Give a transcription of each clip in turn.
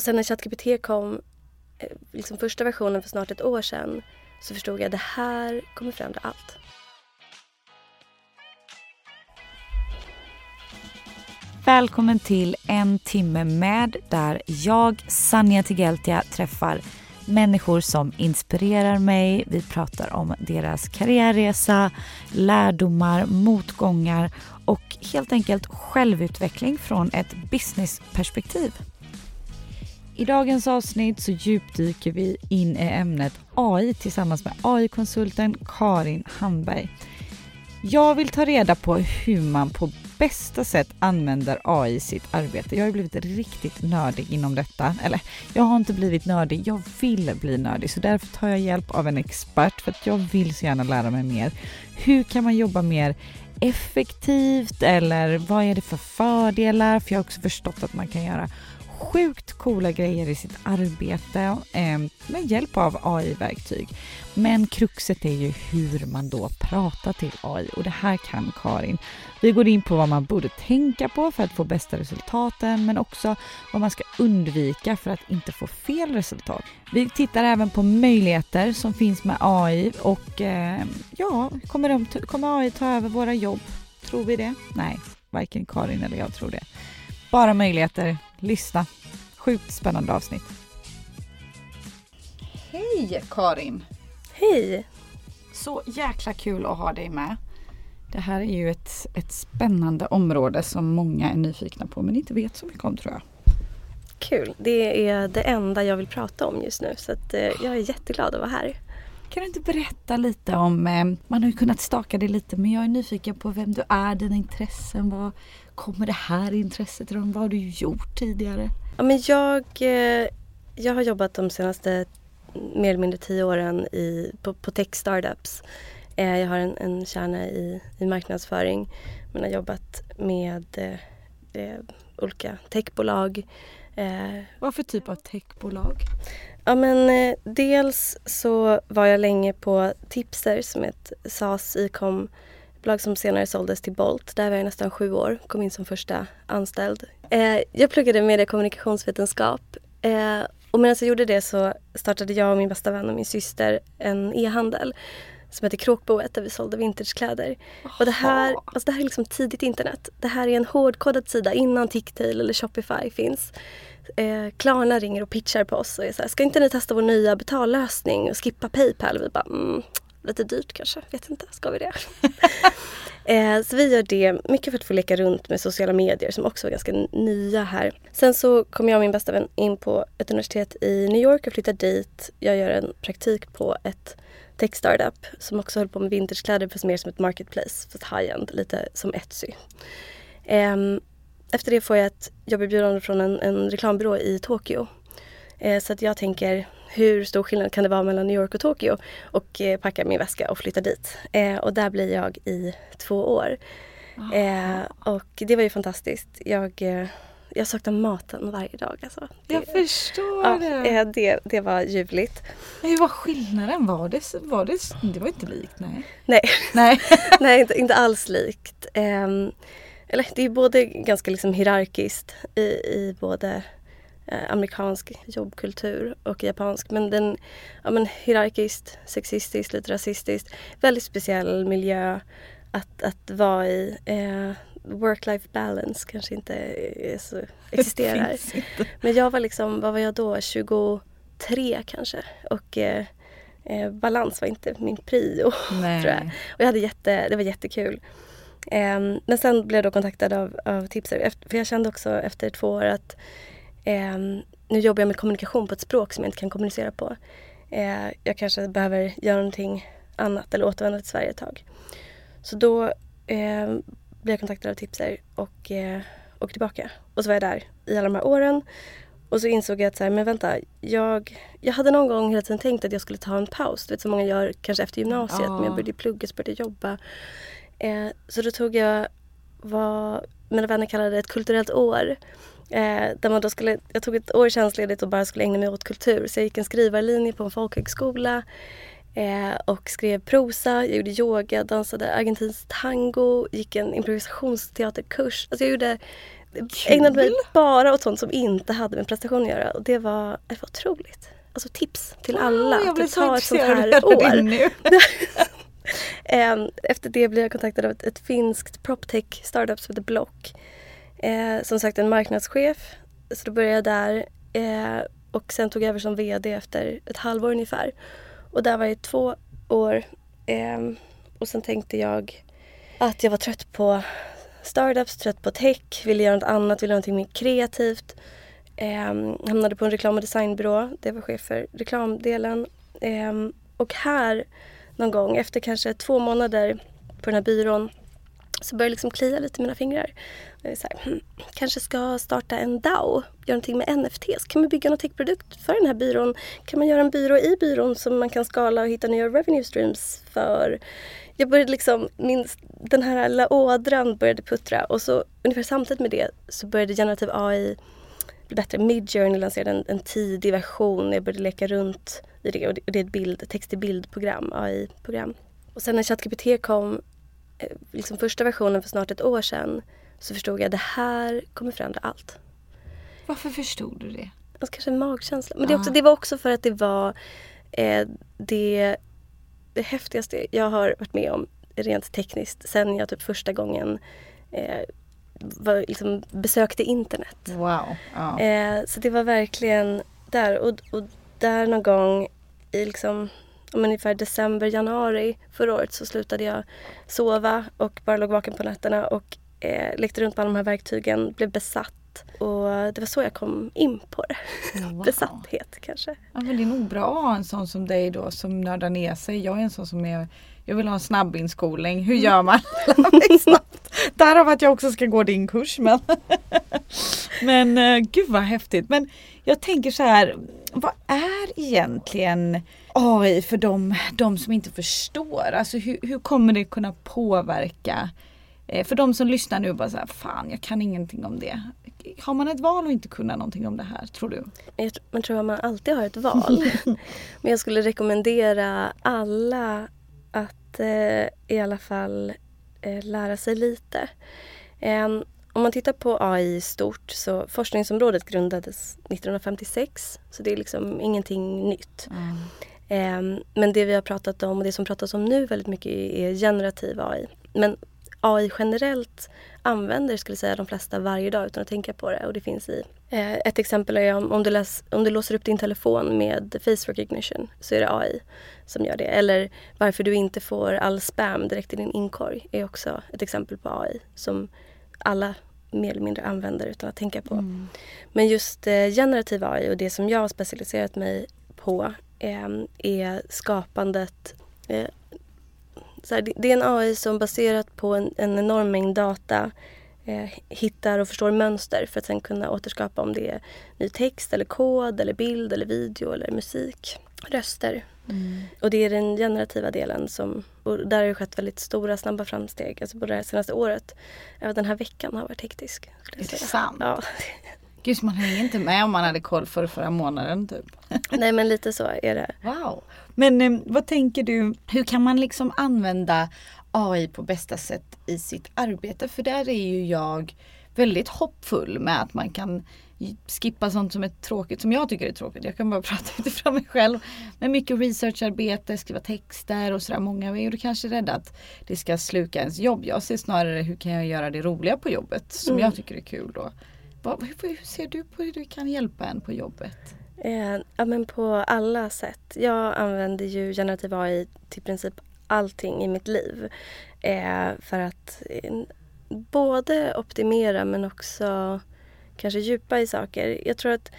Och sen när ChatGPT kom, eh, liksom första versionen för snart ett år sedan, så förstod jag att det här kommer förändra allt. Välkommen till En timme med där jag, Sanja Tigeltia, träffar människor som inspirerar mig. Vi pratar om deras karriärresa, lärdomar, motgångar och helt enkelt självutveckling från ett businessperspektiv. I dagens avsnitt så djupdyker vi in i ämnet AI tillsammans med AI-konsulten Karin Hamberg. Jag vill ta reda på hur man på bästa sätt använder AI i sitt arbete. Jag har blivit riktigt nördig inom detta. Eller, jag har inte blivit nördig, jag vill bli nördig. Så därför tar jag hjälp av en expert för att jag vill så gärna lära mig mer. Hur kan man jobba mer effektivt eller vad är det för fördelar? För jag har också förstått att man kan göra sjukt coola grejer i sitt arbete eh, med hjälp av AI-verktyg. Men kruxet är ju hur man då pratar till AI och det här kan Karin. Vi går in på vad man borde tänka på för att få bästa resultaten men också vad man ska undvika för att inte få fel resultat. Vi tittar även på möjligheter som finns med AI och eh, ja, kommer, de, kommer AI ta över våra jobb? Tror vi det? Nej, varken Karin eller jag tror det. Bara möjligheter. Lyssna. Sjukt spännande avsnitt. Hej Karin! Hej! Så jäkla kul att ha dig med. Det här är ju ett, ett spännande område som många är nyfikna på men inte vet så mycket om tror jag. Kul! Det är det enda jag vill prata om just nu så att, eh, jag är jätteglad att vara här. Kan du inte berätta lite om, eh, man har ju kunnat staka dig lite men jag är nyfiken på vem du är, dina intressen, vad kommer det här intresset ifrån, vad har du gjort tidigare? Ja, men jag, eh, jag har jobbat de senaste mer eller mindre tio åren i, på, på tech startups. Eh, jag har en, en kärna i, i marknadsföring men har jobbat med eh, eh olika techbolag. Eh, Vad för typ av techbolag? Ja men eh, dels så var jag länge på Tipster som är ett SaaS e-com bolag som senare såldes till Bolt. Där var jag nästan sju år, kom in som första anställd. Eh, jag pluggade medie och kommunikationsvetenskap eh, och medan jag gjorde det så startade jag och min bästa vän och min syster en e-handel som heter Kråkboet där vi sålde vintagekläder. Och det här, alltså det här är liksom tidigt internet. Det här är en hårdkodad sida innan Ticktail eller Shopify finns. Eh, Klarna ringer och pitchar på oss och är så här, ska inte ni testa vår nya betallösning och skippa Paypal? Och vi bara, mm, lite dyrt kanske, vet inte, ska vi det? eh, så vi gör det mycket för att få leka runt med sociala medier som också var ganska nya här. Sen så kom jag och min bästa vän in på ett universitet i New York och flyttade dit. Jag gör en praktik på ett tech startup som också höll på med vintagekläder fast mer som ett marketplace, fast high-end, lite som Etsy. Eh, efter det får jag ett jobberbjudande från en, en reklambyrå i Tokyo. Eh, så att jag tänker hur stor skillnad kan det vara mellan New York och Tokyo? Och eh, packar min väska och flyttar dit. Eh, och där blir jag i två år. Eh, och det var ju fantastiskt. Jag, eh, jag saknar maten varje dag. Alltså. Det, jag förstår ja, det. Det. Det var ljuvligt. Hur var skillnaden? Var det, var det, det var inte likt? Nej, nej. nej. nej inte, inte alls likt. Ehm, eller det är både ganska liksom hierarkiskt i, i både amerikansk jobbkultur och japansk. Men den ja, men hierarkiskt, sexistiskt, lite rasistiskt. Väldigt speciell miljö att, att vara i. Eh, Work-life balance kanske inte så, existerar. Men jag var liksom, vad var jag då, 23 kanske. Och eh, eh, balans var inte min prio. tror jag. Och jag hade jätte, det var jättekul. Eh, men sen blev jag då kontaktad av, av Tipser. För jag kände också efter två år att Eh, nu jobbar jag med kommunikation på ett språk som jag inte kan kommunicera på. Eh, jag kanske behöver göra någonting annat eller återvända till Sverige ett tag. Så då eh, blev jag kontaktad av Tipser och, eh, åker tillbaka. Och så var jag där i alla de här åren. Och så insåg jag att så här, men vänta, jag, jag hade någon gång hela tiden tänkt att jag skulle ta en paus. Du vet som många gör kanske efter gymnasiet. Ja. Men jag började plugga, så började jag jobba. Eh, så då tog jag vad mina vänner kallade ett kulturellt år. Eh, där man då skulle, jag tog ett år tjänstledigt och bara skulle ägna mig åt kultur. Så jag gick en skrivarlinje på en folkhögskola eh, och skrev prosa, jag gjorde yoga, dansade argentinsk tango, gick en improvisationsteaterkurs. Alltså jag gjorde, ägnade mig bara åt sånt som inte hade med prestation att göra och det var, det var otroligt. Alltså tips till alla. blir att ta ett sånt här år. nu. Eh, Efter det blev jag kontaktad av ett, ett finskt proptech startup som heter Block. Eh, som sagt en marknadschef. Så då började jag där eh, och sen tog jag över som VD efter ett halvår ungefär. Och där var jag i två år. Eh, och sen tänkte jag att jag var trött på startups, trött på tech, ville göra något annat, ville göra någonting mer kreativt. Eh, hamnade på en reklam och designbyrå. Det var chef för reklamdelen. Eh, och här någon gång efter kanske två månader på den här byrån så började det liksom klia lite i mina fingrar. Jag är så här, hmm, kanske ska starta en DAO, göra någonting med NFTs. Kan man bygga någon techprodukt för den här byrån? Kan man göra en byrå i byrån som man kan skala och hitta nya revenue streams för? Jag började liksom, min, den här lilla ådran började puttra och så ungefär samtidigt med det så började generativ AI bli bättre. Midjourney lanserade en, en tidig version. Jag började leka runt i det och det, och det är ett bild, text till bildprogram, AI-program. Och sen när ChatGPT kom, eh, liksom första versionen för snart ett år sedan, så förstod jag att det här kommer förändra allt. Varför förstod du det? Alltså kanske en magkänsla. Men det, också, Ja. det var också för att det var eh, det, det häftigaste jag har varit med om rent tekniskt sen jag typ första gången eh, var, liksom, besökte internet. Wow. Ja. Eh, så det var verkligen där och, och där någon gång i liksom om ungefär december, januari förra året så slutade jag sova och bara låg vaken på nätterna och eh, lekte runt med alla de här verktygen, blev besatt. Och det var så jag kom in på det. Wow. Besatthet kanske. Ja, men det är nog bra att ha en sån som dig då som nördar ner sig. Jag är en sån som är jag vill ha en snabb inskolning. Hur gör man? Snabbt. Därav att jag också ska gå din kurs. Men, men eh, gud vad häftigt. Men jag tänker så här. Vad är egentligen AI för de, de som inte förstår? Alltså hur, hur kommer det kunna påverka? Eh, För de som lyssnar nu bara så här, fan jag kan ingenting om det. Har man ett val att inte kunna någonting om det här tror du? Jag Man tror att man alltid har ett val. Men jag skulle rekommendera alla att eh, i alla fall eh, lära sig lite. Em, om man tittar på AI i stort så forskningsområdet grundades 1956 så det är liksom ingenting nytt. Em, men det vi har pratat om och det som pratas om nu väldigt mycket är generativ AI. Men AI generellt använder skulle säga de flesta varje dag utan att tänka på det och det finns i eh, ett exempel är om, om, du läs, om du låser upp din telefon med face recognition så är det AI som gör det. Eller varför du inte får all spam direkt i din inkorg är också ett exempel på AI som alla mer eller mindre använder utan att tänka på. Men just eh, generativ AI och det som jag har specialiserat mig på eh, är skapandet eh, så här, det, är en AI som baserat på en, en enorm mängd data eh, hittar och förstår mönster för att sen kunna återskapa om det är ny text eller kod eller bild eller video eller musik, röster. Och det är den generativa delen som, där har det skett väldigt stora snabba framsteg, alltså både det senaste året. Även den här veckan har varit hektisk. Är det sant? Ja. Gud, man hänger inte med om man hade koll för förra månaden typ. Nej men lite så är det. Wow. Men eh, vad tänker du, hur kan man liksom använda AI på bästa sätt i sitt arbete? För där är ju jag väldigt hoppfull med att man kan skippa sånt som är tråkigt, som jag tycker är tråkigt. Jag kan bara prata utifrån mig själv. Men mycket researcharbete, skriva texter och sådär. Många är ju kanske rädda att det ska sluka ens jobb. Jag ser snarare hur kan jag göra det roliga på jobbet som Mm. jag tycker är kul då. Hur ser du på hur du kan hjälpa en på jobbet? Eh, ja, men på alla sätt. Jag använder ju generativ AI till princip allting i mitt liv. Eh, för att eh, både optimera men också kanske djupa i saker. Jag tror att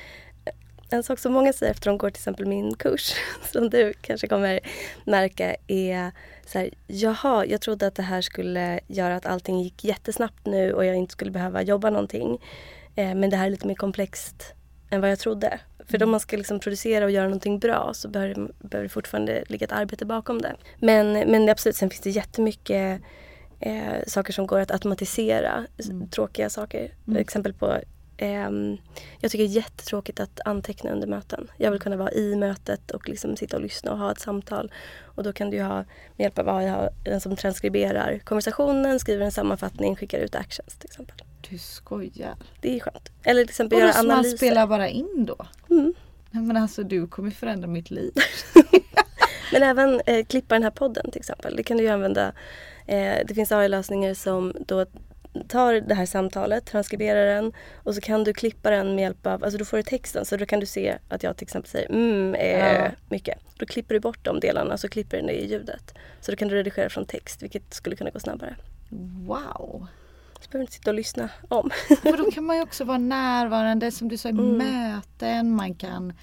eh, en sak som många säger efter de går till exempel min kurs, som du kanske kommer märka är så här, jaha, jag trodde att det här skulle göra att allting gick jättesnabbt nu och jag inte skulle behöva jobba någonting. Eh, men det här är lite mer komplext än vad jag trodde. För om man ska liksom producera och göra någonting bra så behöver, behöver det fortfarande ligga ett arbete bakom det. Men, men absolut, sen finns det jättemycket eh, saker som går att automatisera. Mm. Tråkiga saker. Mm. Exempel på Um, jag tycker det är jättetråkigt att anteckna under möten. Jag vill kunna vara i mötet och liksom sitta och lyssna och ha ett samtal. Och då kan du ha med hjälp av AI ha den som transkriberar konversationen, skriver en sammanfattning, skickar ut actions till exempel. Du skojar. Det är skönt. Eller till exempel och göra analyser. man spelar bara in då? Mm. men alltså du kommer förändra mitt liv. men även eh, klippa den här podden till exempel. Det kan du ju använda. Eh, det finns AI-lösningar som då tar det här samtalet, transkriberar den och så kan du klippa den med hjälp av, alltså då får du texten så då kan du se att jag till exempel säger mm är ja. mycket. Då klipper du bort de delarna så klipper den det i ljudet. Så då kan du redigera från text vilket skulle kunna gå snabbare. Wow! Behöver inte sitta och lyssna om. För då kan man ju också vara närvarande som du sa i mm. möten, man kan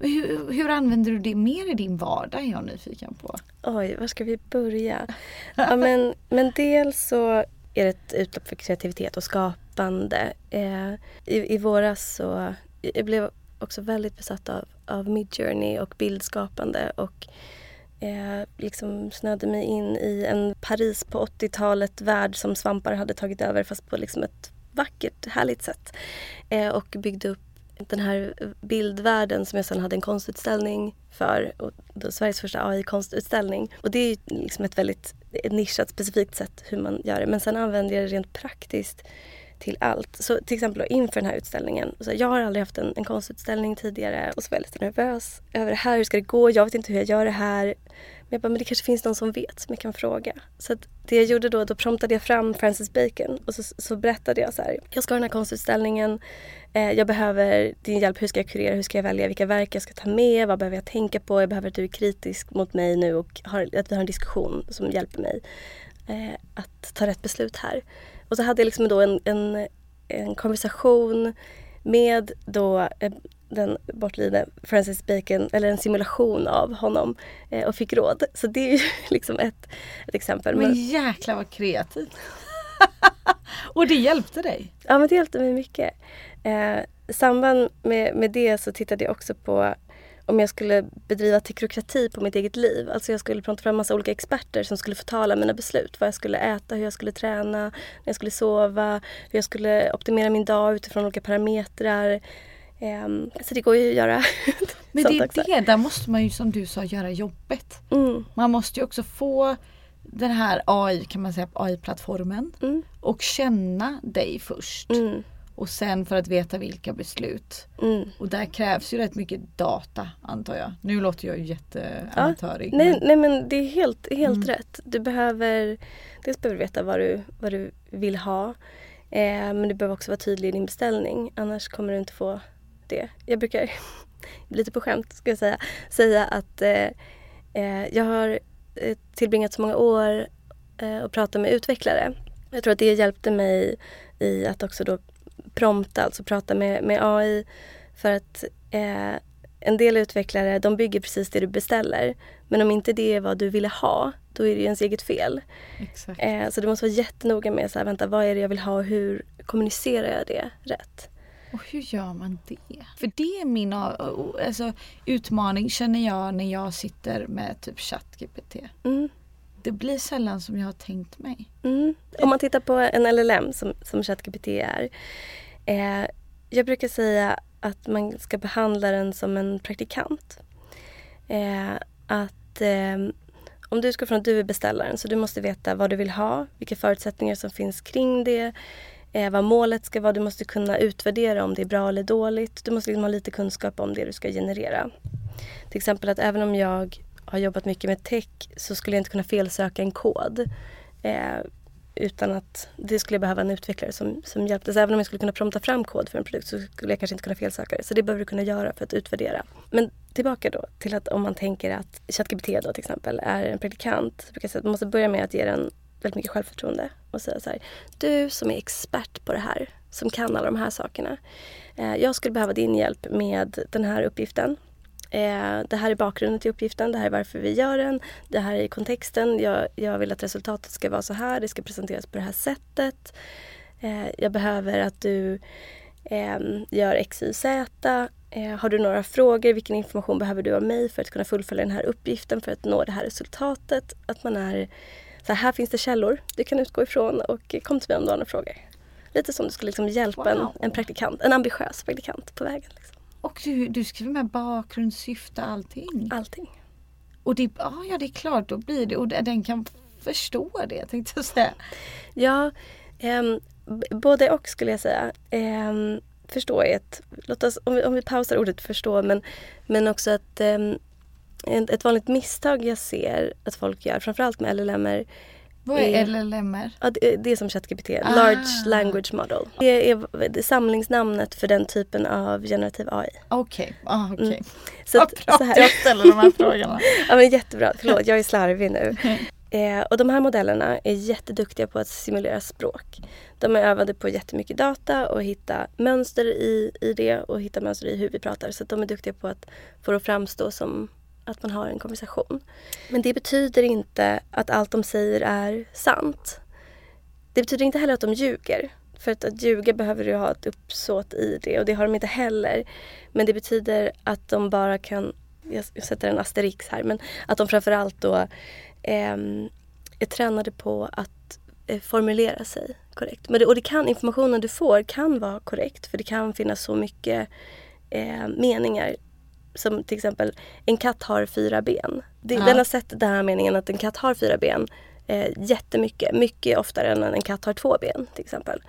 hur, hur, använder du det mer i din vardag är jag nyfiken på. Oj, var ska vi börja? Ja, men, men dels så är det ett utlopp för kreativitet och skapande. Eh, i, I våras så jag blev också väldigt besatt av, av Midjourney och bildskapande och eh, liksom snöade mig in i en Paris på 80-talet värld som svampar hade tagit över fast på liksom ett vackert, härligt sätt. Eh, och byggde upp den här bildvärlden som jag sen hade en konstutställning för. Och då Sveriges första AI-konstutställning. Och det är liksom ett väldigt ett nischat specifikt sätt hur man gör det. Men sen använder jag det rent praktiskt till allt. Så till exempel då, inför den här utställningen. Så jag har aldrig haft en, en konstutställning tidigare och så var jag lite nervös över det här. Hur ska det gå? Jag vet inte hur jag gör det här. Men jag bara, men det kanske finns någon som vet som jag kan fråga. Så det jag gjorde då, då promptade jag fram Francis Bacon och så, så berättade jag så här. Jag ska ha den här konstutställningen. Eh, jag behöver din hjälp. Hur ska jag kurera? Hur ska jag välja vilka verk jag ska ta med? Vad behöver jag tänka på? Jag behöver att du är kritisk mot mig nu och har, att vi har en diskussion som hjälper mig eh, att ta rätt beslut här. Och så hade jag liksom då en, en, en konversation med då eh, den bortlidne Francis Bacon, eller en simulation av honom eh, och fick råd. Så det är ju liksom ett, ett exempel. Men, men jäklar vad kreativt! och det hjälpte dig? Ja men det hjälpte mig mycket. Eh, I samband med, med det så tittade jag också på om jag skulle bedriva teknokrati på mitt eget liv. Alltså jag skulle pronta fram massa olika experter som skulle förtala mina beslut. Vad jag skulle äta, hur jag skulle träna, när jag skulle sova, hur jag skulle optimera min dag utifrån olika parametrar. Um, så det går ju att göra Men det är också. det, där måste man ju som du sa göra jobbet. Mm. Man måste ju också få den här AI, kan man säga, AI-plattformen mm. och känna dig först. Mm. Och sen för att veta vilka beslut. Mm. Och där krävs ju rätt mycket data antar jag. Nu låter jag ju jätteamatörig. Ja, nej, men... nej men det är helt, helt mm. rätt. Du behöver dels behöver du veta vad du, vad du vill ha. Eh, men du behöver också vara tydlig i din beställning. Annars kommer du inte få det. Jag brukar, lite på skämt ska jag säga, säga att eh, eh jag har eh, tillbringat så många år eh, och pratat med utvecklare. Jag tror att det hjälpte mig i att också då prompta, alltså prata med, med AI. För att eh, en del utvecklare de bygger precis det du beställer. Men om inte det är vad du ville ha, då är det ens eget fel. Eh, så du måste vara jättenoga med så här, vänta, vad är det jag vill ha och hur kommunicerar jag det rätt? Och hur gör man det? För det är min alltså, utmaning känner jag när jag sitter med typ ChatGPT. Mm. Det blir sällan som jag har tänkt mig. Mm. Om man tittar på en LLM som, som ChatGPT är. Eh, jag brukar säga att man ska behandla den som en praktikant. Eh, att eh, om du ska från att du är beställaren så du måste veta vad du vill ha, vilka förutsättningar som finns kring det, eh, vad målet ska vara. Du måste kunna utvärdera om det är bra eller dåligt. Du måste liksom ha lite kunskap om det du ska generera. Till exempel att även om jag har jobbat mycket med tech så skulle jag inte kunna felsöka en kod. Eh, utan att det skulle jag behöva en utvecklare som, som hjälpte. Så även om jag skulle kunna prompta fram kod för en produkt så skulle jag kanske inte kunna felsöka det. Så det behöver du kunna göra för att utvärdera. Men tillbaka då till att om man tänker att ChatGPT då till exempel är en predikant. Så brukar jag säga att man måste börja med att ge den väldigt mycket självförtroende och säga så här. Du som är expert på det här som kan alla de här sakerna. Eh, jag skulle behöva din hjälp med den här uppgiften. Eh, det här är bakgrunden till uppgiften, det här är varför vi gör den, det här är kontexten. Jag, jag vill att resultatet ska vara så här, det ska presenteras på det här sättet. Eh, jag behöver att du eh, gör X, Y, Z. Har du några frågor? Vilken information behöver du av mig för att kunna fullfölja den här uppgiften för att nå det här resultatet? Att man är så här, här finns det källor du kan utgå ifrån och kom till mig om du har några frågor. Lite som du skulle liksom hjälpa wow. en, en praktikant, en ambitiös praktikant på vägen. Liksom. Och du, du skriver med bakgrund, syfte, allting? Allting. Och det, ah, ja, det är klart, då blir det, och den kan förstå det tänkte jag säga. Ja, eh, både och skulle jag säga. Eh, förstå är ett, låt oss, om vi, om vi pausar ordet förstå, men, men också att eh, ett vanligt misstag jag ser att folk gör, framförallt med LLMer, vad är, är LLMR? Ja, det, det är som ChatGPT, ah. Large Language Model. Det är, samlingsnamnet för den typen av generativ AI. Okej, okay. ah, okay. Mm. Så, att, så här. jag ställer de här frågorna. ja men jättebra, förlåt jag är slarvig nu. Eh, och de här modellerna är jätteduktiga på att simulera språk. De är övade på jättemycket data och hitta mönster i, i det och hitta mönster i hur vi pratar. Så de är duktiga på att få det att framstå som att man har en konversation. Men det betyder inte att allt de säger är sant. Det betyder inte heller att de ljuger. För att, att ljuga behöver du ha ett uppsåt i det och det har de inte heller. Men det betyder att de bara kan, jag sätter en asterix här, men att de framförallt då eh, är tränade på att eh, formulera sig korrekt. Men det, och det kan, informationen du får kan vara korrekt för det kan finnas så mycket eh, meningar som till exempel, en katt har fyra ben. Det, ja. Den har sett den här meningen att en katt har fyra ben eh, jättemycket. Mycket oftare än en katt har två ben till exempel.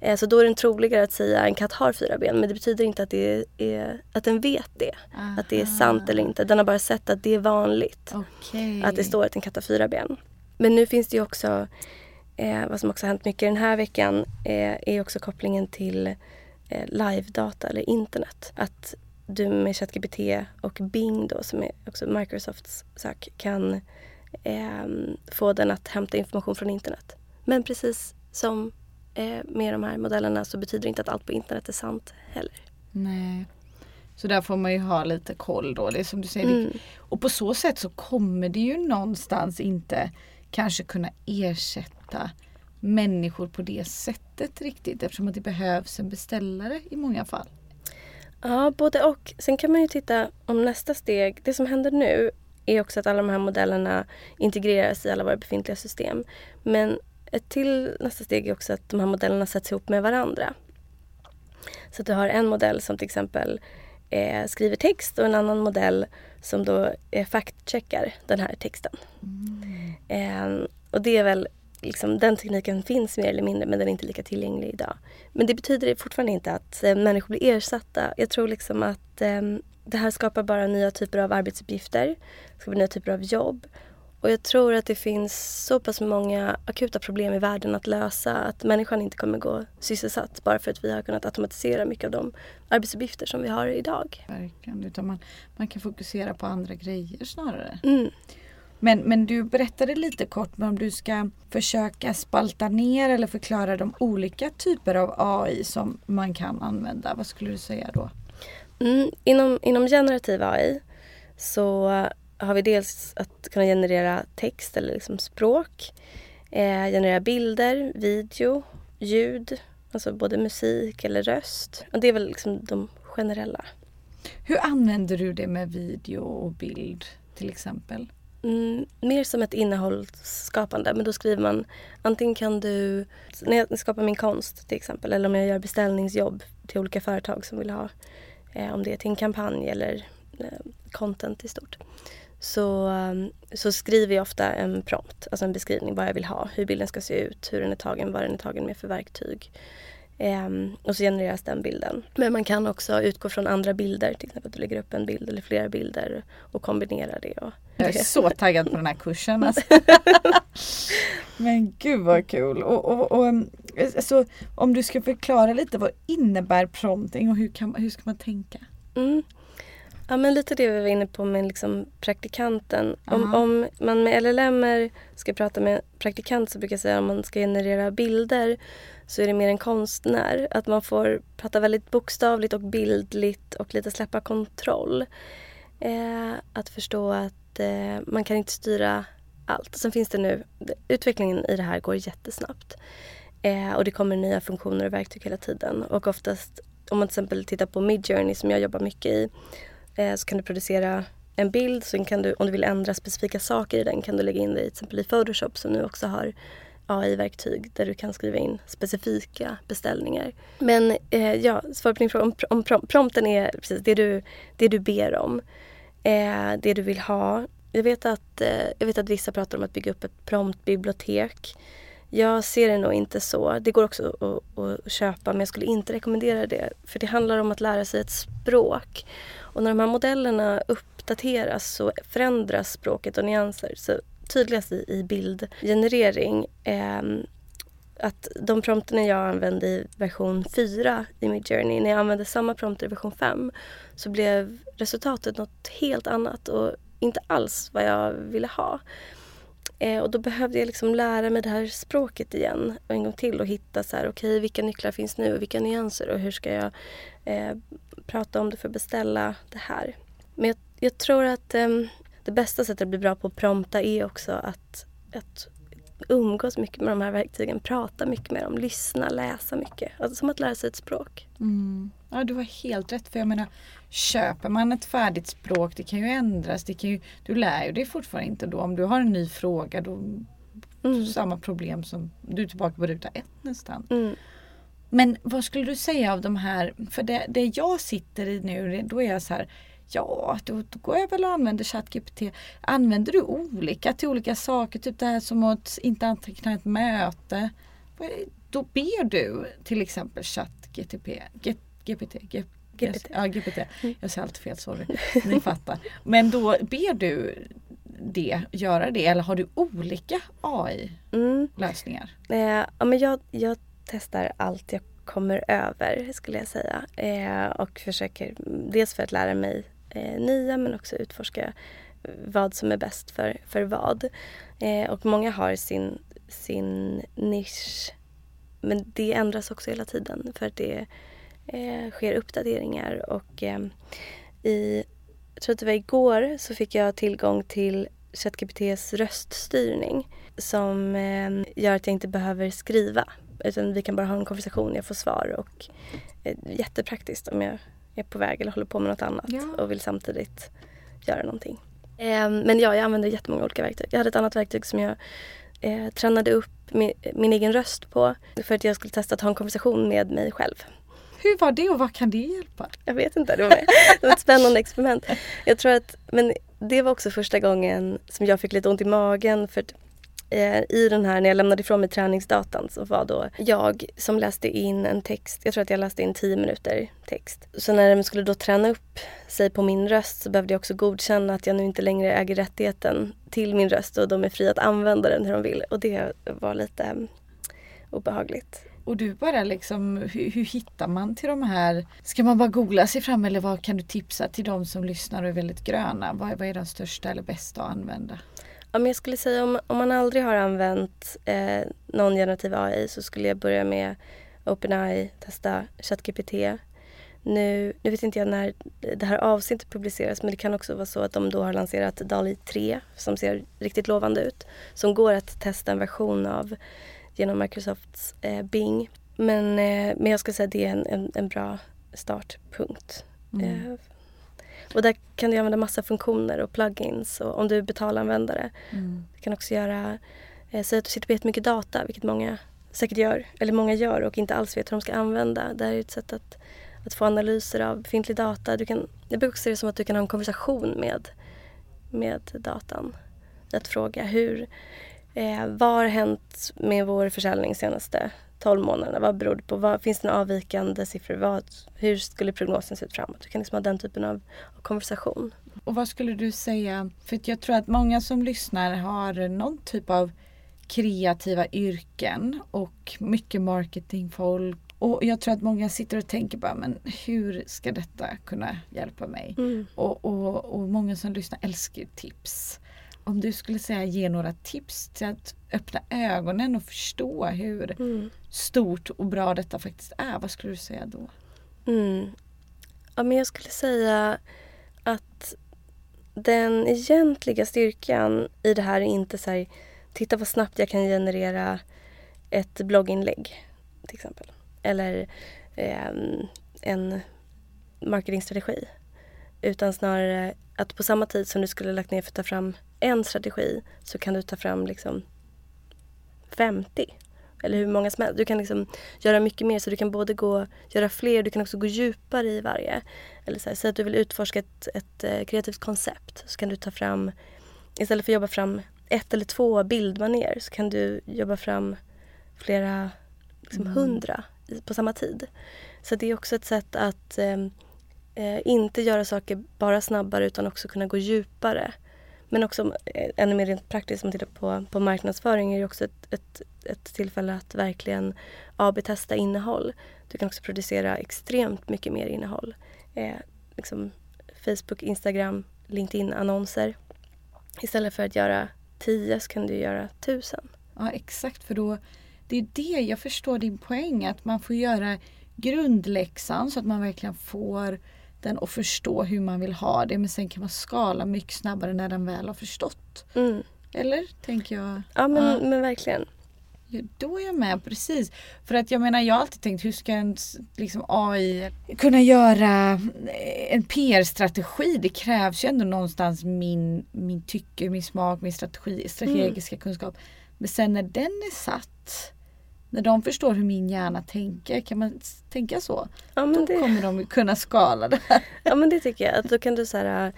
Eh, så då är det troligare att säga en katt har fyra ben. Men det betyder inte att, det är, att den vet det. Aha. Att det är sant eller inte. Den har bara sett att det är vanligt. Okay. Att det står att en katt har fyra ben. Men nu finns det ju också, eh, vad som också har hänt mycket den här veckan, eh, är också kopplingen till eh, live-data eller internet. Att du med ChatGPT och Bing då som är också Microsofts sök kan eh, få den att hämta information från internet. Men precis som eh, med de här modellerna så betyder det inte att allt på internet är sant heller. Nej. Så där får man ju ha lite koll då. Det som du säger. Mm. Och på så sätt så kommer det ju någonstans inte kanske kunna ersätta människor på det sättet riktigt eftersom att det behövs en beställare i många fall. Ja, både och. Sen kan man ju titta om nästa steg. Det som händer nu är också att alla de här modellerna integreras i alla våra befintliga system. Men ett till nästa steg är också att de här modellerna sätts ihop med varandra. Så att du har en modell som till exempel eh, skriver text och en annan modell som då eh, faktcheckar den här texten. Mm. Eh, och det är väl liksom, den tekniken finns mer eller mindre men den är inte lika tillgänglig idag. Men det betyder fortfarande inte att eh, människor blir ersatta. Jag tror liksom att eh, det här skapar bara nya typer av arbetsuppgifter, skapar nya typer av jobb. Och jag tror att det finns så pass många akuta problem i världen att lösa att människan inte kommer gå sysselsatt bara för att vi har kunnat automatisera mycket av de arbetsuppgifter som vi har idag. Verkligen, utan man, man kan fokusera på andra grejer snarare. Mm. Men, men du berättade lite kort om du ska försöka spalta ner eller förklara de olika typer av AI som man kan använda. Vad skulle du säga då? Mm, inom, inom generativ AI så har vi dels att kunna generera text eller liksom språk, eh, generera bilder, video, ljud, alltså både musik eller röst. Och det är väl liksom de generella. Hur använder du det med video och bild till exempel? Mm, mer som ett innehållsskapande. Men då skriver man antingen kan du, när jag skapar min konst till exempel eller om jag gör beställningsjobb till olika företag som vill ha, eh, om det är till en kampanj eller eh, content i stort. Så, eh, så skriver jag ofta en prompt, alltså en beskrivning vad jag vill ha, hur bilden ska se ut, hur den är tagen, vad den är tagen med för verktyg. Um, och så genereras den bilden. Men man kan också utgå från andra bilder, till exempel att du lägger upp en bild eller flera bilder och kombinerar det. Och jag är så taggad på den här kursen. Alltså. Men gud vad kul! Och, och, och, alltså, om du ska förklara lite vad innebär prompting och hur, kan, hur ska man tänka? Mm. Ja men lite det vi var inne på med liksom praktikanten. Om, Ja. om man med LLM ska prata med praktikant så brukar jag säga att om man ska generera bilder så är det mer en konstnär. Att man får prata väldigt bokstavligt och bildligt och lite släppa kontroll. Eh, att förstå att eh, man kan inte styra allt. Sen finns det nu, utvecklingen i det här går jättesnabbt. Eh, och det kommer nya funktioner och verktyg hela tiden. Och oftast om man till exempel tittar på Midjourney som jag jobbar mycket i Eh, så kan du producera en bild. Sen kan du, om du vill ändra specifika saker i den kan du lägga in det i, till exempel i Photoshop som nu också har AI-verktyg där du kan skriva in specifika beställningar. Men eh, ja, svar på din fråga om, om prom- prompten är precis det du, det du ber om. Eh, det du vill ha. Jag vet, att, eh, jag vet att vissa pratar om att bygga upp ett promptbibliotek. Jag ser det nog inte så. Det går också att, att köpa men jag skulle inte rekommendera det. För det handlar om att lära sig ett språk. Och när de här modellerna uppdateras så förändras språket och nyanser. Så tydligast i, i bildgenerering eh, att de prompterna jag använde i version 4 i Midjourney, när jag använde samma prompter i version 5 så blev resultatet något helt annat och inte alls vad jag ville ha. Eh, och då behövde jag liksom lära mig det här språket igen en gång till och hitta så här, okej vilka nycklar finns nu och vilka nyanser och hur ska jag eh, prata om det för att beställa det här. Men jag, jag tror att eh, det bästa sättet att bli bra på att prompta är också att, att umgås mycket med de här verktygen, prata mycket med dem, lyssna, läsa mycket. Alltså som att lära sig ett språk. Mm. Ja, du har helt rätt. För jag menar, köper man ett färdigt språk, det kan ju ändras. Det kan ju, du lär ju dig fortfarande inte då. Om du har en ny fråga, då Mm. samma problem som du är tillbaka på ruta ett nästan. Mm. Men vad skulle du säga av de här, för det, det jag sitter i nu, då är jag så här, ja då, då går jag väl och använder ChatGPT. Använder du olika till olika saker? Typ det här som att inte anteckna ett möte. Då ber du till exempel ChatGPT, GPT, GPT. Ja, GPT. Jag säger alltid fel, sorry. Ni fattar. Men då ber du det, göra det eller har du olika AI-lösningar? Mm. Eh, ja, men jag, jag testar allt jag kommer över skulle jag säga. Eh, och försöker mm, dels för att lära mig eh, nya men också utforska vad som är bäst för, för vad. Eh, och många har sin, sin nisch. Men det ändras också hela tiden för att det eh, sker uppdateringar. Och eh, i, jag tror att det var igår så fick jag tillgång till ChatGPTs röststyrning som eh, gör att jag inte behöver skriva. Utan vi kan bara ha en konversation, jag får svar och eh, jättepraktiskt om jag är på väg eller håller på med något annat Ja. och vill samtidigt göra någonting. Eh, men ja, jag använder jättemånga olika verktyg. Jag hade ett annat verktyg som jag eh, tränade upp min, min egen röst på för att jag skulle testa att ha en konversation med mig själv. Hur var det och vad kan det hjälpa? Jag vet inte, det var, det var ett spännande experiment. Jag tror att, men det var också första gången som jag fick lite ont i magen för att eh, i den här, när jag lämnade ifrån mig träningsdatan så var då jag som läste in en text, jag tror att jag läste in 10 minuter text. Så när de skulle då träna upp sig på min röst så behövde jag också godkänna att jag nu inte längre äger rättigheten till min röst och de är fria att använda den hur de vill. Och det var lite eh, obehagligt. Och du bara liksom, hur, hur hittar man till de här? Ska man bara googla sig fram eller vad kan du tipsa till de som lyssnar och är väldigt gröna? Vad, vad är de största eller bästa att använda? Ja, men jag skulle säga om, om man aldrig har använt eh, någon generativ AI så skulle jag börja med OpenAI, testa ChatGPT. Nu, nu vet inte jag när det här avsnittet publiceras men det kan också vara så att de då har lanserat DALI 3 som ser riktigt lovande ut. Som går att testa en version av genom Microsofts eh, Bing. Men, eh, men jag skulle säga att det är en, en, en bra startpunkt. Mm. Eh, och där kan du använda massa funktioner och plugins och om du är betalanvändare. Mm. Du kan också göra, eh, säg att du sitter på jättemycket data, vilket många säkert gör, eller många gör och inte alls vet hur de ska använda. Det här är ett sätt att, att få analyser av befintlig data. Du kan, jag brukar se det som att du kan ha en konversation med, med datan. Att fråga hur, eh, vad har hänt med vår försäljning senaste 12 månaderna? Vad beror det på? Vad, finns det några avvikande siffror? Vad, hur skulle prognosen se ut framåt? Du kan liksom ha den typen av, av konversation. Och vad skulle du säga? För jag tror att många som lyssnar har någon typ av kreativa yrken och mycket marketingfolk Och jag tror att många sitter och tänker bara, men hur ska detta kunna hjälpa mig? Mm. Och, och, och många som lyssnar älskar tips. Om du skulle säga ge några tips till att öppna ögonen och förstå hur Mm. stort och bra detta faktiskt är, vad skulle du säga då? Mm. Ja, men jag skulle säga att den egentliga styrkan i det här är inte så här, titta vad snabbt jag kan generera ett blogginlägg till exempel. Eller ehm, en marketingstrategi. Utan snarare att på samma tid som du skulle lagt ner för att ta fram en strategi så kan du ta fram liksom 50. Eller hur många som helst. Du kan liksom göra mycket mer så du kan både gå, göra fler, du kan också gå djupare i varje. Eller så här, säg att du vill utforska ett, ett eh, kreativt koncept så kan du ta fram, istället för att jobba fram ett eller två bildmanér så kan du jobba fram flera liksom Mm. hundra på samma tid. Så det är också ett sätt att eh, eh, inte göra saker bara snabbare utan också kunna gå djupare. Men också eh, ännu mer rent praktiskt om man tittar på, på marknadsföring är det också ett, ett, ett tillfälle att verkligen AB-testa innehåll. Du kan också producera extremt mycket mer innehåll. Eh, liksom Facebook, Instagram, LinkedIn-annonser. Istället för att göra tio så kan du göra tusen. Ja exakt för då Det är det jag förstår din poäng att man får göra grundläxan så att man verkligen får den att förstå hur man vill ha det men sen kan man skala mycket snabbare när den väl har förstått. Mm. Eller? Tänker jag. Ja men, Ja. men verkligen. Ja, då är jag med precis. För att jag menar jag har alltid tänkt hur ska en liksom, AI kunna göra eh, en PR-strategi? Det krävs ju ändå någonstans min, min tycke, min smak, min strategi, strategiska kunskap. Men sen när den är satt, när de förstår hur min hjärna tänker, kan man tänka så? Ja Då det, kommer de kunna skala det här. ja, men det tycker jag. Att då kan du så här,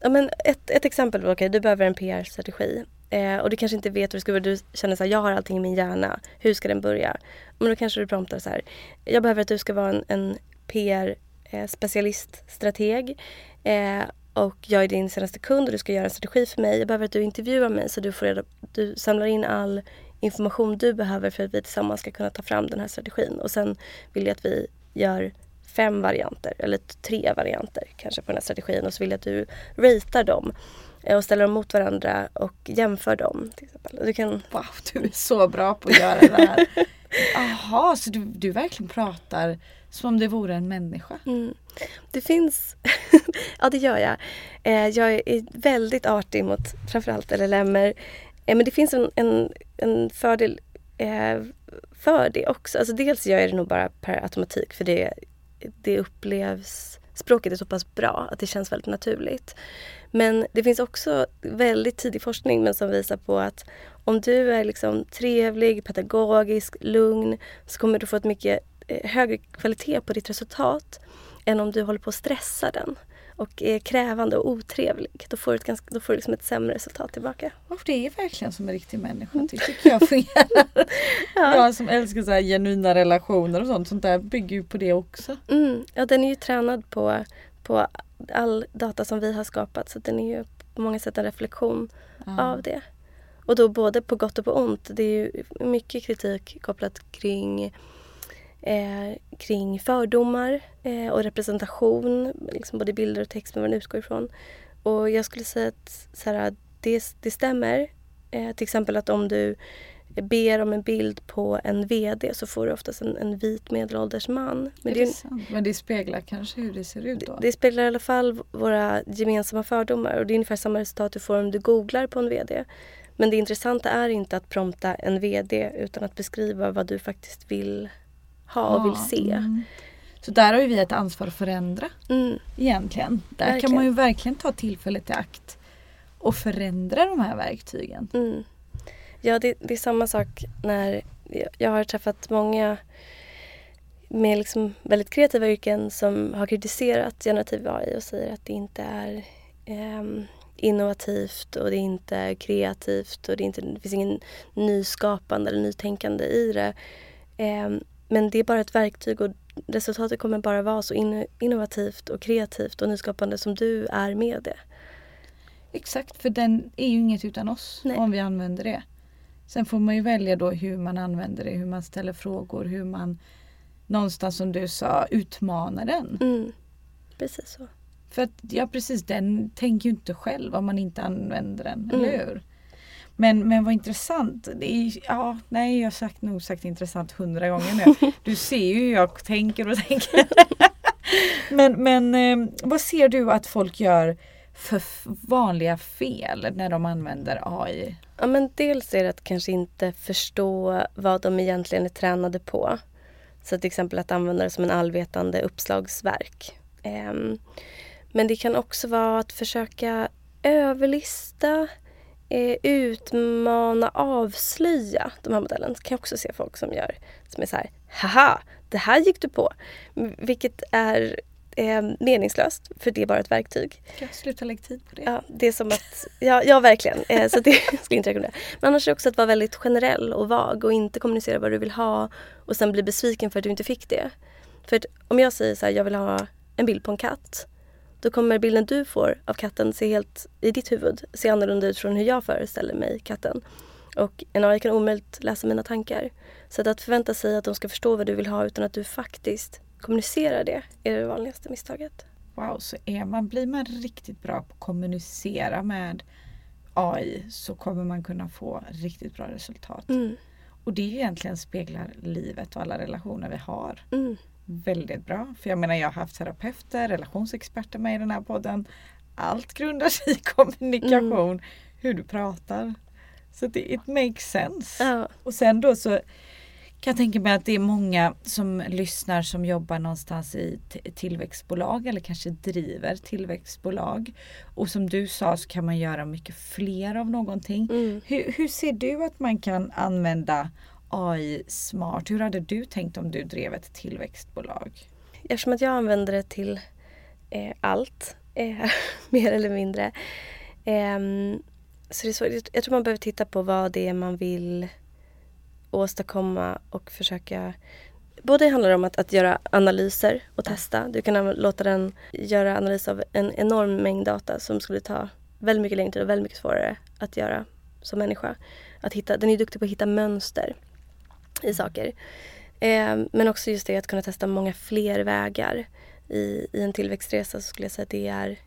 ja, men ett, ett exempel, okej, du behöver en PR-strategi. Eh, och du kanske inte vet hur du ska. Du känner så här, jag har allting i min hjärna. Hur ska den börja? Men då kanske du promptar så här. Jag behöver att du ska vara en, en PR-specialist, strateg. Eh, och jag är din senaste kund och du ska göra en strategi för mig. Jag behöver att du intervjuar mig så du, får reda, du samlar in all information du behöver för att vi tillsammans ska kunna ta fram den här strategin. Och sen vill jag att vi gör fem varianter eller tre varianter kanske på den här strategin och så vill jag att du ratear dem eh, och ställer dem mot varandra och jämför dem. Till exempel. Du kan, Wow, du är så bra på att göra det här. Jaha, så du, du verkligen pratar som om det vore en människa? mm, det finns, ja det gör jag. Eh, jag är väldigt artig mot framförallt LLMer. Eh, men det finns en, en, en fördel eh, för det också. Alltså dels gör jag det nog bara per automatik för det, det upplevs, språket är så pass bra att det känns väldigt naturligt. Men det finns också väldigt tidig forskning men som visar på att om du är liksom trevlig, pedagogisk, lugn så kommer du få ett mycket eh, högre kvalitet på ditt resultat än om du håller på att stressa den och är krävande och otrevlig. Då får du, ett ganska, då får du liksom ett sämre resultat tillbaka. Oh, det är verkligen som en riktig människa. Det tycker jag fungerar. Jag som älskar så här genuina relationer och sånt. Sånt där bygger ju på det också. Mm, ja, den är ju tränad på, på all data som vi har skapat så den är ju på många sätt en reflektion Ja. av det. Och då både på gott och på ont. Det är ju mycket kritik kopplat kring, eh, kring fördomar eh, och representation, liksom både bilder och text med vad den utgår ifrån. Och jag skulle säga att så här, det, det stämmer. Eh, till exempel att om du ber om en bild på en VD så får du oftast en, en vit medelålders man. Men det, det sant? Men det speglar kanske hur det ser ut då? det spelar i alla fall våra gemensamma fördomar och det är ungefär samma resultat du får om du googlar på en VD. Men det intressanta är inte att prompta en VD utan att beskriva vad du faktiskt vill ha och vill se. mm. Så där har ju vi ett ansvar att förändra Mm. egentligen. Där kan Verkligen. man ju verkligen ta tillfället i akt och förändra de här verktygen. Mm. Ja, det, det är samma sak när jag- har träffat många med liksom väldigt kreativa yrken som har kritiserat generativ AI och säger att det inte är ehm, innovativt och det är inte kreativt och det, är inte, det finns ingen nyskapande eller nytänkande i det. Ehm, men det är bara ett verktyg och resultatet kommer bara vara så in, innovativt och kreativt och nyskapande som du är med det. Exakt, för den är ju inget utan oss Nej. om vi använder det. Sen får man ju välja då hur man använder det, hur man ställer frågor, hur man någonstans som du sa utmana den. Mm. Precis så. För att ja precis den tänker ju inte själv om man inte använder den, Mm. eller hur? Men, men vad intressant. Är, ja, nej jag har sagt, nog sagt intressant hundra gånger nu. Du ser ju hur jag tänker och tänker. men men eh, vad ser du att folk gör för vanliga fel när de använder AI? Ja, men dels är det att kanske inte förstå vad de egentligen är tränade på. Så till exempel att använda det som en allvetande uppslagsverk. Ehm, men det kan också vara att försöka överlista, eh, utmana, avslöja de här modellen. Det kan jag också se folk som gör. Som är så här, haha, det här gick du på. Vilket är eh, meningslöst, för det är bara ett verktyg. Jag sluta lägga tid på det? Ja, det är som att, ja, ja verkligen. Eh, så det skulle jag inte rekommendera. Men annars är det också att vara väldigt generell och vag och inte kommunicera vad du vill ha och sen bli besviken för att du inte fick det. För att om jag säger så här, jag vill ha en bild på en katt. Då kommer bilden du får av katten se helt, i ditt huvud, se annorlunda ut från hur jag föreställer mig katten. Och en AI kan omöjligt läsa mina tankar. Så att, att förvänta sig att de ska förstå vad du vill ha utan att du faktiskt kommunicerar det är det vanligaste misstaget. Wow, så är man, blir man riktigt bra på att kommunicera med AI så kommer man kunna få riktigt bra resultat. Mm, Och det är ju egentligen speglar livet och alla relationer vi har mm, väldigt bra. För jag menar jag har haft terapeuter, relationsexperter med i den här podden. Allt grundar sig i kommunikation, Mm. hur du pratar. Så det it makes sense. ja, Och sen då så kan jag tänka mig att det är många som lyssnar som jobbar någonstans i tillväxtbolag eller kanske driver tillväxtbolag. Och som du sa så kan man göra mycket fler av någonting. mm. Hur, hur ser du att man kan använda AI smart? Hur hade du tänkt om du drev ett tillväxtbolag? Eftersom att jag använder det till eh, allt, eh, mer eller mindre. ehm, så det är svårt. Jag- tror man behöver titta på vad det är man vill åstadkomma och försöka... Både handlar det om att, att göra analyser och testa. Du kan låta den göra analys av en enorm mängd data som skulle ta väldigt mycket längre tid och väldigt mycket svårare att göra som människa. Att hitta, den är duktig på att hitta mönster i saker. Eh, men också just det att kunna testa många fler vägar. I, I en tillväxtresa så skulle jag säga att det är,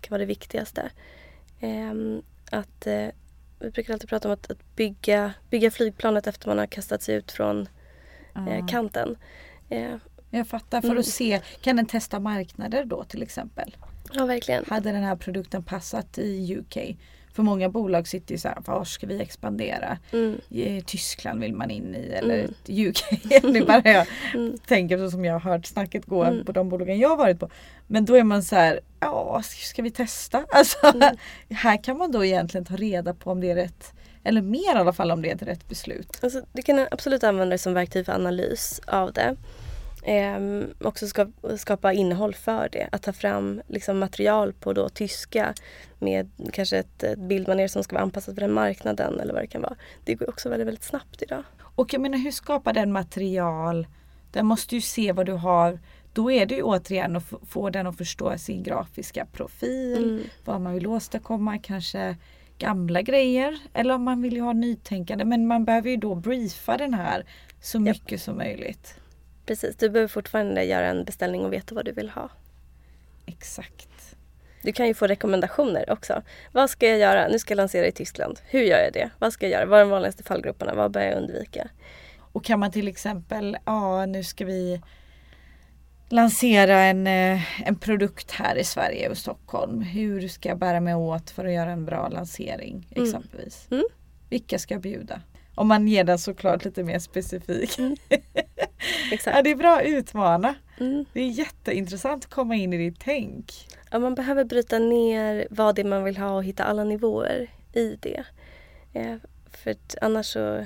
kan vara det viktigaste. Eh, att, eh, vi brukar alltid prata om att, att bygga, bygga flygplanet efter man har kastat sig ut från eh, kanten. Eh, Jag fattar, för Mm. att se, kan den testa marknader då till exempel? ja, verkligen. Hade den här produkten passat i UK? För många bolag sitter ju så här, var ska vi expandera? Mm, I Tyskland vill man in i eller Mm. UK. nu bara jag mm, tänker så som jag har hört snacket gå Mm. på de bolagen jag har varit på. Men då är man så här, ja ska vi testa? Alltså, Mm. Här kan man då egentligen ta reda på om det är rätt, eller mer i alla fall om det är ett rätt beslut. Alltså, du kan absolut använda det som verktyg för analys av det. Ehm, också ska, skapa innehåll för det. Att ta fram liksom, material på då, tyska med kanske ett, ett bildmanér som ska vara anpassat för den marknaden eller vad det kan vara. Det går också väldigt, väldigt snabbt idag. Och jag menar hur skapar den material? Den måste ju se vad du har. Då är det ju återigen att få den att förstå sin grafiska profil. Mm. Vad man vill åstadkomma. Kanske gamla grejer. Eller om man vill ju ha nytänkande. Men man behöver ju då briefa den här så mycket som möjligt. Precis, du behöver fortfarande göra en beställning och veta vad du vill ha. Exakt. Du kan ju få rekommendationer också. Vad ska jag göra? Nu ska jag lansera i Tyskland. Hur gör jag det? Vad ska jag göra? Vad är de vanligaste fallgroparna? Vad bör jag undvika? Och kan man till exempel, ja nu ska vi lansera en, eh, en produkt här i Sverige och Stockholm. Hur ska jag bära mig åt för att göra en bra lansering Mm. exempelvis? Mm. Vilka ska jag bjuda? Om man ger den såklart lite mer specifik. Exakt. Ja, det är bra att utmana. Mm. Det är jätteintressant att komma in i ditt tänk. Ja, man behöver bryta ner vad det är man vill ha och hitta alla nivåer i det. Eh, för annars så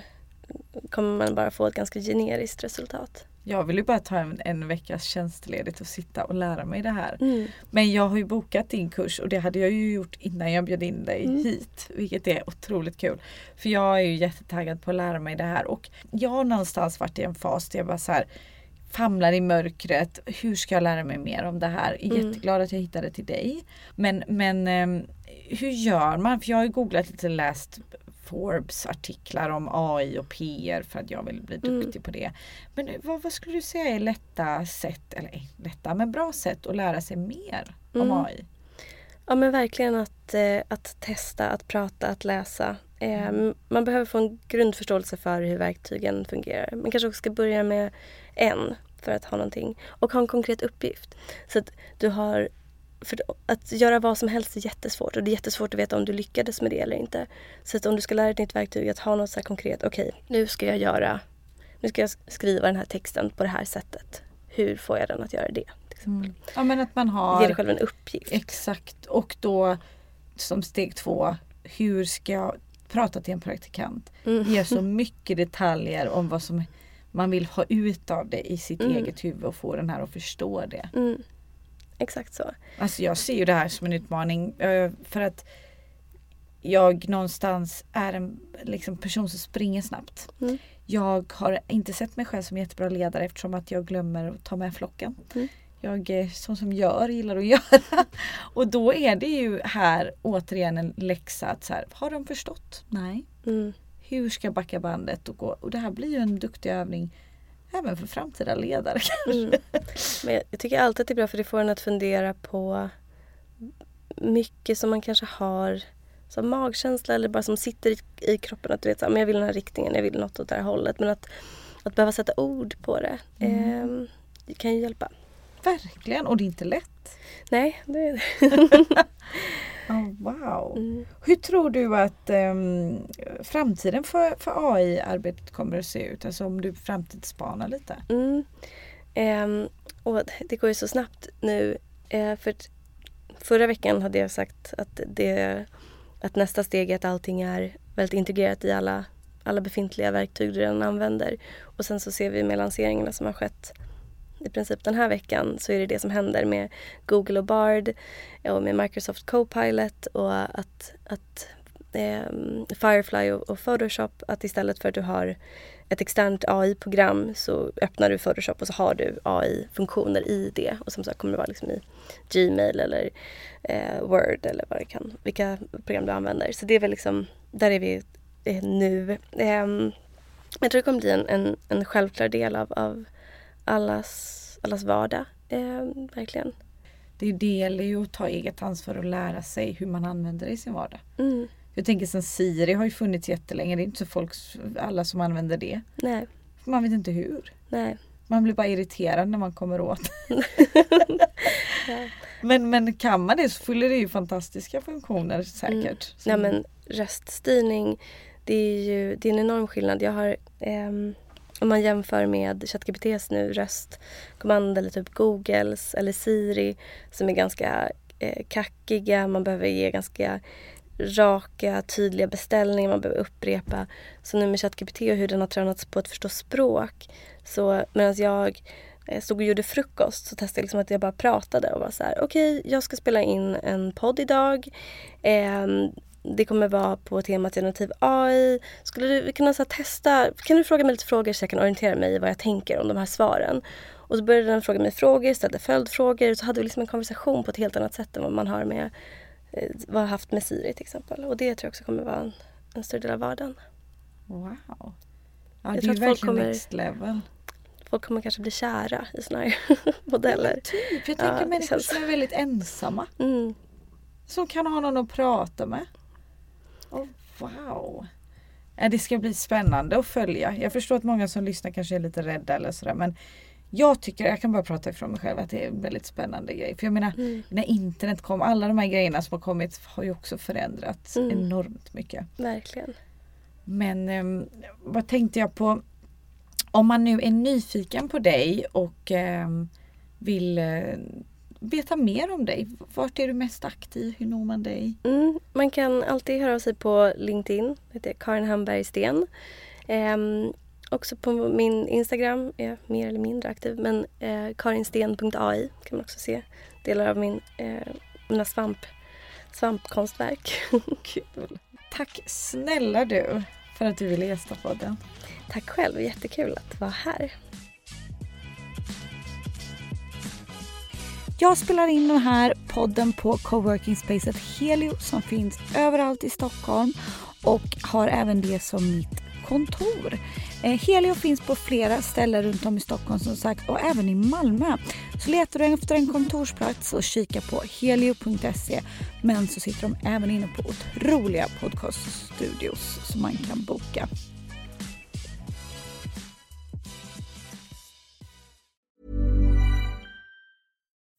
kommer man bara få ett ganska generiskt resultat. Jag vill ju bara ta en, en veckas tjänstledigt och sitta och lära mig det här. Mm. Men jag har ju bokat din kurs och det hade jag ju gjort innan jag bjöd in dig Mm. hit. Vilket är otroligt kul. För jag är ju jättetaggad på att lära mig det här och jag har någonstans varit i en fas där jag bara så här famlar i mörkret. Hur ska jag lära mig mer om det här? Är Mm. Jätteglad att jag hittade till dig. Men, men ehm, hur gör man? För jag har ju googlat lite läst Forbes artiklar om AI och PR för att jag vill bli Mm. duktig på det. Men vad, vad skulle du säga är lätta sätt, eller eh, lätta men bra sätt att lära sig mer om Mm. AI? Ja men verkligen att, eh, att testa, att prata, att läsa. Eh, Mm. Man behöver få en grundförståelse för hur verktygen fungerar. Man kanske också ska börja med en för att ha någonting och ha en konkret uppgift. Så att du har för att göra vad som helst är jättesvårt och det är jättesvårt att veta om du lyckades med det eller inte. Så att om du ska lära dig ett nytt verktyg, att ha något så konkret. Okej, nu ska jag göra, nu ska jag skriva den här texten på det här sättet. Hur får jag den att göra det? Mm. Ja men att man Ge har dig själv en uppgift. Exakt och då som steg två, hur ska jag prata till en praktikant? Mm. Ge så mycket detaljer om vad som man vill ha ut av det i sitt Mm. eget huvud och få den här att förstå det. Mm. Exakt så. Alltså jag ser ju det här som en utmaning eh, för att jag någonstans är en liksom, person som springer snabbt. Mm. Jag har inte sett mig själv som jättebra ledare eftersom att jag glömmer att ta med flocken. Mm. Jag är sån som gör, gillar att göra. Och då är det ju här återigen en läxa att så här, har de förstått? Nej. Mm. Hur ska jag backa bandet och gå? Och det här blir ju en duktig övning även för framtida ledare. Mm. Men jag, tycker alltid att det är bra för det får en att fundera på mycket som man kanske har som magkänsla eller bara som sitter i, i kroppen. Att du vet så här, men jag vill den här riktningen, jag vill något åt det här hållet. Men att, att behöva sätta ord på det, Mm. det kan ju hjälpa. Verkligen, och det är inte lätt. Nej, det Oh, wow! mm. Hur tror du att ehm, framtiden för, för AI-arbetet kommer att se ut? Alltså om du framtidsspanar lite. Mm. Ehm, och det går ju så snabbt nu. Eh, för förra veckan hade jag sagt att, det, att nästa steg är att allting är väldigt integrerat i alla, alla befintliga verktyg du redan använder. Och sen så ser vi med lanseringarna som har skett i princip den här veckan så är det det som händer med Google och Bard och med Microsoft Copilot och att, att eh, Firefly och, och Photoshop att istället för att du har ett externt AI-program så öppnar du Photoshop och så har du AI-funktioner i det och som sagt kommer det vara liksom i Gmail eller eh, Word eller vad det kan, vilka program du använder. Så det är väl liksom, där är vi eh, nu. Ehm, jag tror det kommer bli en, en, en självklar del av, av allas, allas vardag. Ehm, verkligen. Det, det gäller ju att ta eget ansvar och lära sig hur man använder det i sin vardag. Mm, Jag tänker sen Siri har ju funnits jättelänge. Det är inte så folk, alla som använder det. nej, Man vet inte hur. nej. Man blir bara irriterad när man kommer åt. men, men kan man det så fyller det ju fantastiska funktioner säkert. Ja, Som- men röststyrning, det är ju det är en enorm skillnad. Jag har, ehm, om man jämför med ChatGPTs nu röstkommando eller typ Googles eller Siri som är ganska eh, kackiga. Man behöver ge ganska raka, tydliga beställningar. Man behöver upprepa. Så nu med ChatGPT och hur den har tränats på att förstå språk. Så medan jag eh, stod och gjorde frukost så testade jag liksom att jag bara pratade och var så här: okej, jag ska spela in en podd idag. Eh, det kommer vara på temat generativ AI. Skulle du kunna så testa, kan du fråga mig lite frågor så jag kan orientera mig i vad jag tänker om de här svaren? Och så började den fråga mig frågor, ställde följdfrågor och så hade vi liksom en konversation på ett helt annat sätt än vad man har med eh, vad haft med Siri till exempel. Och det tror jag också kommer vara en, en större del av vardagen. Wow. Ja, Jag det tror är att ju folk verkligen kommer- next level. Folk kommer kanske bli kära i såna här modeller. Typ, jag Ja, tänker det människor känns- som är väldigt ensamma. Mm. Som kan ha någon att prata med. Oh, wow. Ja, det ska bli spännande att följa. Jag förstår att många som lyssnar kanske är lite rädda eller sådär men jag tycker, jag kan bara prata ifrån mig själv, att det är en väldigt spännande grej. För jag menar, Mm. när internet kom, alla de här grejerna som har kommit har ju också förändrats Mm. enormt mycket. Verkligen. Men ehm, vad tänkte jag på? Om man nu är nyfiken på dig och ehm, vill eh, veta mer om dig. Vart är du mest aktiv? Hur når man dig? Mm, man kan alltid höra av sig på LinkedIn. Jag heter Karin Hamberg Sten. Ehm, också på min Instagram är jag mer eller mindre aktiv. Men eh, karinsten.ai kan man också se delar av min, eh, mina svamp, svampkonstverk. Kul! Tack snälla du för att du ville gästa podden. Tack själv, jättekul att vara här. Jag spelar in den här podden på coworking spacet Helio som finns överallt i Stockholm. och har även det som mitt kontor. Eh, helio finns på flera ställen runt om i Stockholm som sagt och även i Malmö. Så letar du efter en kontorsplats och kika på helio.se. Men så sitter de även inne på otroliga podcaststudios som man kan boka.